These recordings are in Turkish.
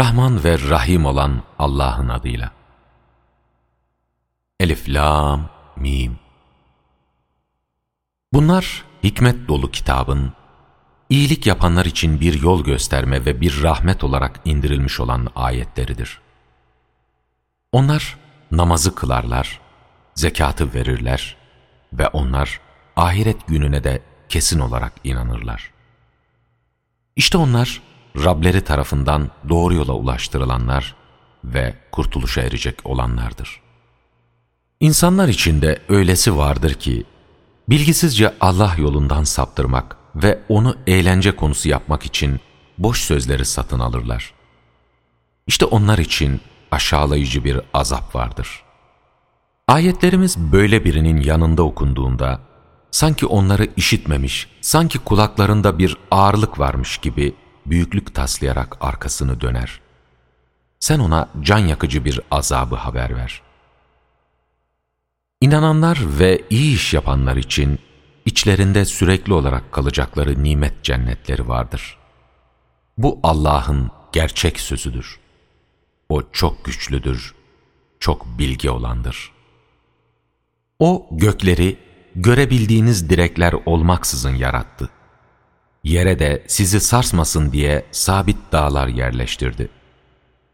Rahman ve Rahim olan Allah'ın adıyla. Elif, Lam, Mim. Bunlar hikmet dolu kitabın, iyilik yapanlar için bir yol gösterme ve bir rahmet olarak indirilmiş olan ayetleridir. Onlar namazı kılarlar, zekatı verirler ve onlar ahiret gününe de kesin olarak inanırlar. İşte onlar Rableri tarafından doğru yola ulaştırılanlar ve kurtuluşa erecek olanlardır. İnsanlar içinde öylesi vardır ki, bilgisizce Allah yolundan saptırmak ve onu eğlence konusu yapmak için boş sözleri satın alırlar. İşte onlar için aşağılayıcı bir azap vardır. Ayetlerimiz böyle birinin yanında okunduğunda, sanki onları işitmemiş, sanki kulaklarında bir ağırlık varmış gibi büyüklük taslayarak arkasını döner. Sen ona can yakıcı bir azabı haber ver. İnananlar ve iyi iş yapanlar için içlerinde sürekli olarak kalacakları nimet cennetleri vardır. Bu Allah'ın gerçek sözüdür. O çok güçlüdür, çok bilgi olandır. O gökleri görebildiğiniz direkler olmaksızın yarattı. Yere de sizi sarsmasın diye sabit dağlar yerleştirdi.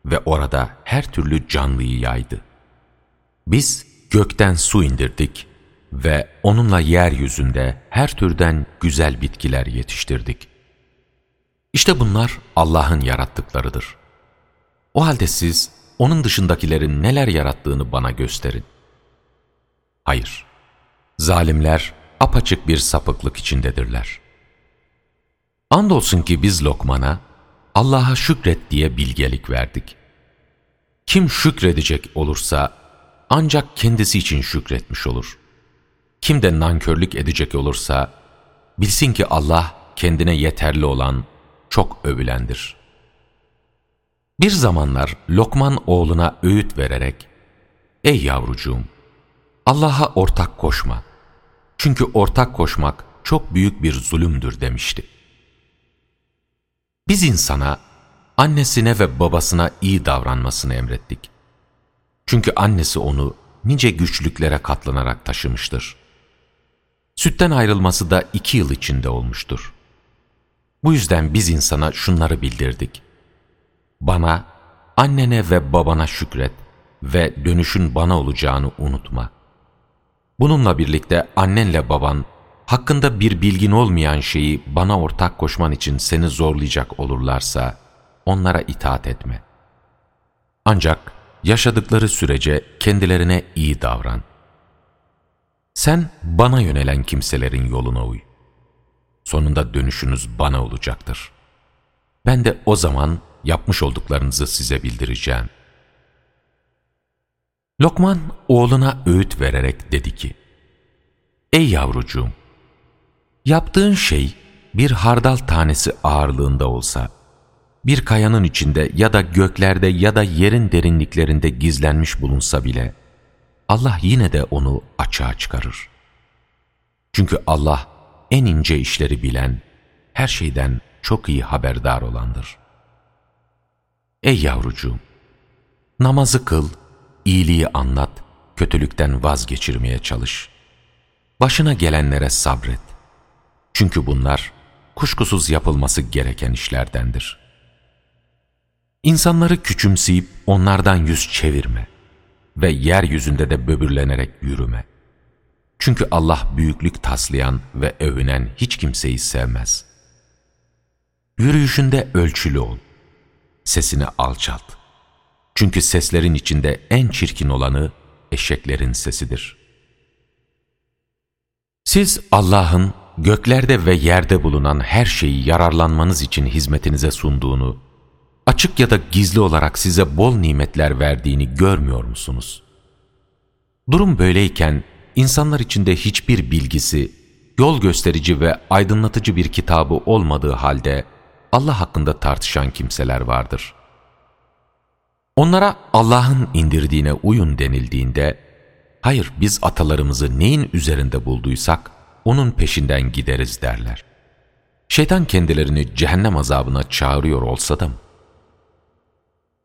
Ve orada her türlü canlıyı yaydı. Biz gökten su indirdik ve onunla yeryüzünde her türden güzel bitkiler yetiştirdik. İşte bunlar Allah'ın yarattıklarıdır. O halde siz onun dışındakilerin neler yarattığını bana gösterin. Hayır, zalimler apaçık bir sapıklık içindedirler. Andolsun ki biz Lokman'a Allah'a şükret diye bilgelik verdik. Kim şükredecek olursa ancak kendisi için şükretmiş olur. Kim de nankörlük edecek olursa bilsin ki Allah kendine yeterli olan çok övülendir. Bir zamanlar Lokman oğluna öğüt vererek Ey yavrucuğum! Allah'a ortak koşma. Çünkü ortak koşmak çok büyük bir zulümdür demişti. Biz insana, annesine ve babasına iyi davranmasını emrettik. Çünkü annesi onu nice güçlüklere katlanarak taşımıştır. Sütten ayrılması da iki yıl içinde olmuştur. Bu yüzden biz insana şunları bildirdik. Bana, annene ve babana şükret ve dönüşün bana olacağını unutma. Bununla birlikte annenle baban hakkında bir bilgin olmayan şeyi bana ortak koşman için seni zorlayacak olurlarsa onlara itaat etme. Ancak yaşadıkları sürece kendilerine iyi davran. Sen bana yönelen kimselerin yoluna uy. Sonunda dönüşünüz bana olacaktır. Ben de o zaman yapmış olduklarınızı size bildireceğim. Lokman oğluna öğüt vererek dedi ki, Ey yavrucuğum! Yaptığın şey bir hardal tanesi ağırlığında olsa, bir kayanın içinde ya da göklerde ya da yerin derinliklerinde gizlenmiş bulunsa bile, Allah yine de onu açığa çıkarır. Çünkü Allah en ince işleri bilen, her şeyden çok iyi haberdar olandır. Ey yavrucuğum! Namazı kıl, iyiliği anlat, kötülükten vazgeçirmeye çalış. Başına gelenlere sabret. Çünkü bunlar kuşkusuz yapılması gereken işlerdendir. İnsanları küçümseyip onlardan yüz çevirme ve yeryüzünde de böbürlenerek yürüme. Çünkü Allah büyüklük taslayan ve övünen hiç kimseyi sevmez. Yürüyüşünde ölçülü ol. Sesini alçalt. Çünkü seslerin içinde en çirkin olanı eşeklerin sesidir. Siz Allah'ın göklerde ve yerde bulunan her şeyi yararlanmanız için hizmetinize sunduğunu, açık ya da gizli olarak size bol nimetler verdiğini görmüyor musunuz? Durum böyleyken insanlar içinde hiçbir bilgisi, yol gösterici ve aydınlatıcı bir kitabı olmadığı halde Allah hakkında tartışan kimseler vardır. Onlara Allah'ın indirdiğine uyun denildiğinde, hayır biz atalarımızı neyin üzerinde bulduysak, onun peşinden gideriz derler. Şeytan kendilerini cehennem azabına çağırıyor olsa da mı?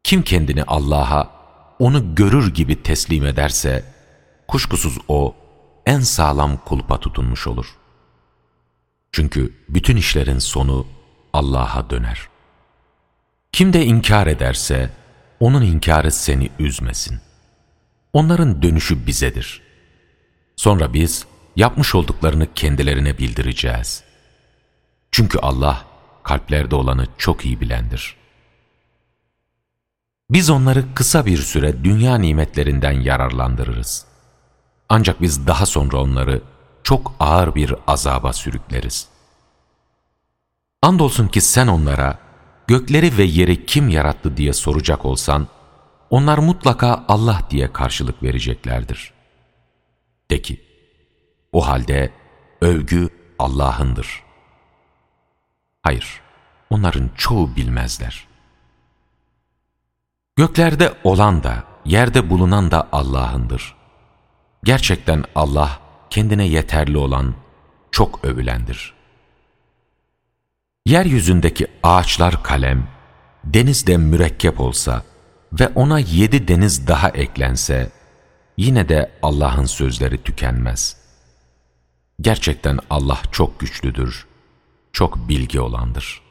Kim kendini Allah'a onu görür gibi teslim ederse, kuşkusuz o en sağlam kulpa tutunmuş olur. Çünkü bütün işlerin sonu Allah'a döner. Kim de inkar ederse, onun inkarı seni üzmesin. Onların dönüşü bizedir. Sonra biz yapmış olduklarını kendilerine bildireceğiz. Çünkü Allah kalplerde olanı çok iyi bilendir. Biz onları kısa bir süre dünya nimetlerinden yararlandırırız. Ancak biz daha sonra onları çok ağır bir azaba sürükleriz. Andolsun ki sen onlara gökleri ve yeri kim yarattı diye soracak olsan, onlar mutlaka Allah diye karşılık vereceklerdir. De ki, o halde övgü Allah'ındır. Hayır, onların çoğu bilmezler. Göklerde olan da, yerde bulunan da Allah'ındır. Gerçekten Allah, kendine yeterli olan, çok övülendir. Yeryüzündeki ağaçlar kalem, denizde mürekkep olsa ve ona yedi deniz daha eklense, yine de Allah'ın sözleri tükenmez. Gerçekten Allah çok güçlüdür, çok bilgi olandır.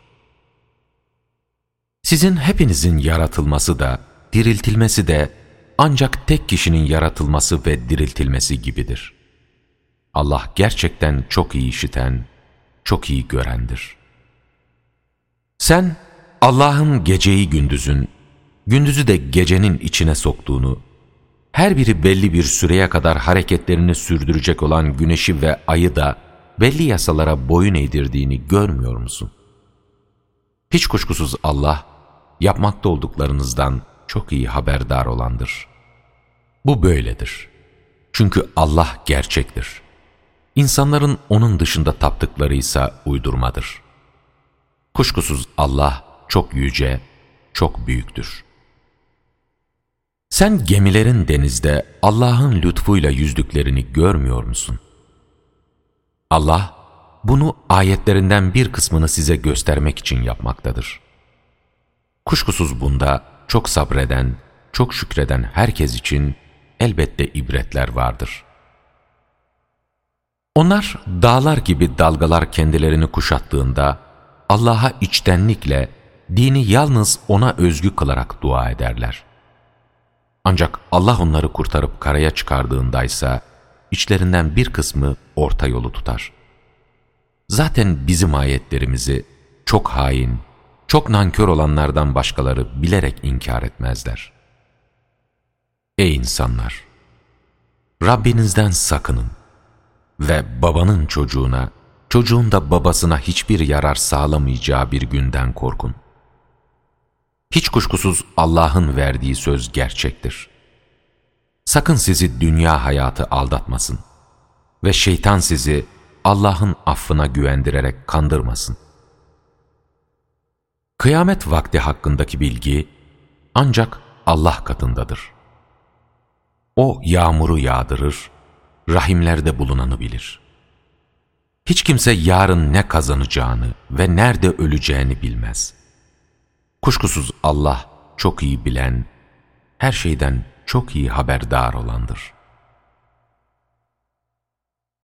Sizin hepinizin yaratılması da, diriltilmesi de ancak tek kişinin yaratılması ve diriltilmesi gibidir. Allah gerçekten çok iyi işiten, çok iyi görendir. Sen Allah'ın geceyi gündüzün, gündüzü de gecenin içine soktuğunu, her biri belli bir süreye kadar hareketlerini sürdürecek olan güneşi ve ayı da belli yasalara boyun eğdirdiğini görmüyor musun? Hiç kuşkusuz Allah, yapmakta olduklarınızdan çok iyi haberdar olandır. Bu böyledir. Çünkü Allah gerçektir. İnsanların O'nun dışında taptıkları ise uydurmadır. Kuşkusuz Allah çok yüce, çok büyüktür. Sen gemilerin denizde Allah'ın lütfuyla yüzdüklerini görmüyor musun? Allah, bunu ayetlerinden bir kısmını size göstermek için yapmaktadır. Kuşkusuz bunda çok sabreden, çok şükreden herkes için elbette ibretler vardır. Onlar dağlar gibi dalgalar kendilerini kuşattığında Allah'a içtenlikle dini yalnız O'na özgü kılarak dua ederler. Ancak Allah onları kurtarıp karaya çıkardığındaysa içlerinden bir kısmı orta yolu tutar. Zaten bizim ayetlerimizi çok hain, çok nankör olanlardan başkaları bilerek inkar etmezler. Ey insanlar! Rabbinizden sakının ve babanın çocuğuna, çocuğun da babasına hiçbir yarar sağlamayacağı bir günden korkun. Hiç kuşkusuz Allah'ın verdiği söz gerçektir. Sakın sizi dünya hayatı aldatmasın ve şeytan sizi Allah'ın affına güvendirerek kandırmasın. Kıyamet vakti hakkındaki bilgi ancak Allah katındadır. O yağmuru yağdırır, rahimlerde bulunanı bilir. Hiç kimse yarın ne kazanacağını ve nerede öleceğini bilmez. Kuşkusuz Allah çok iyi bilen, her şeyden çok iyi haberdar olandır.''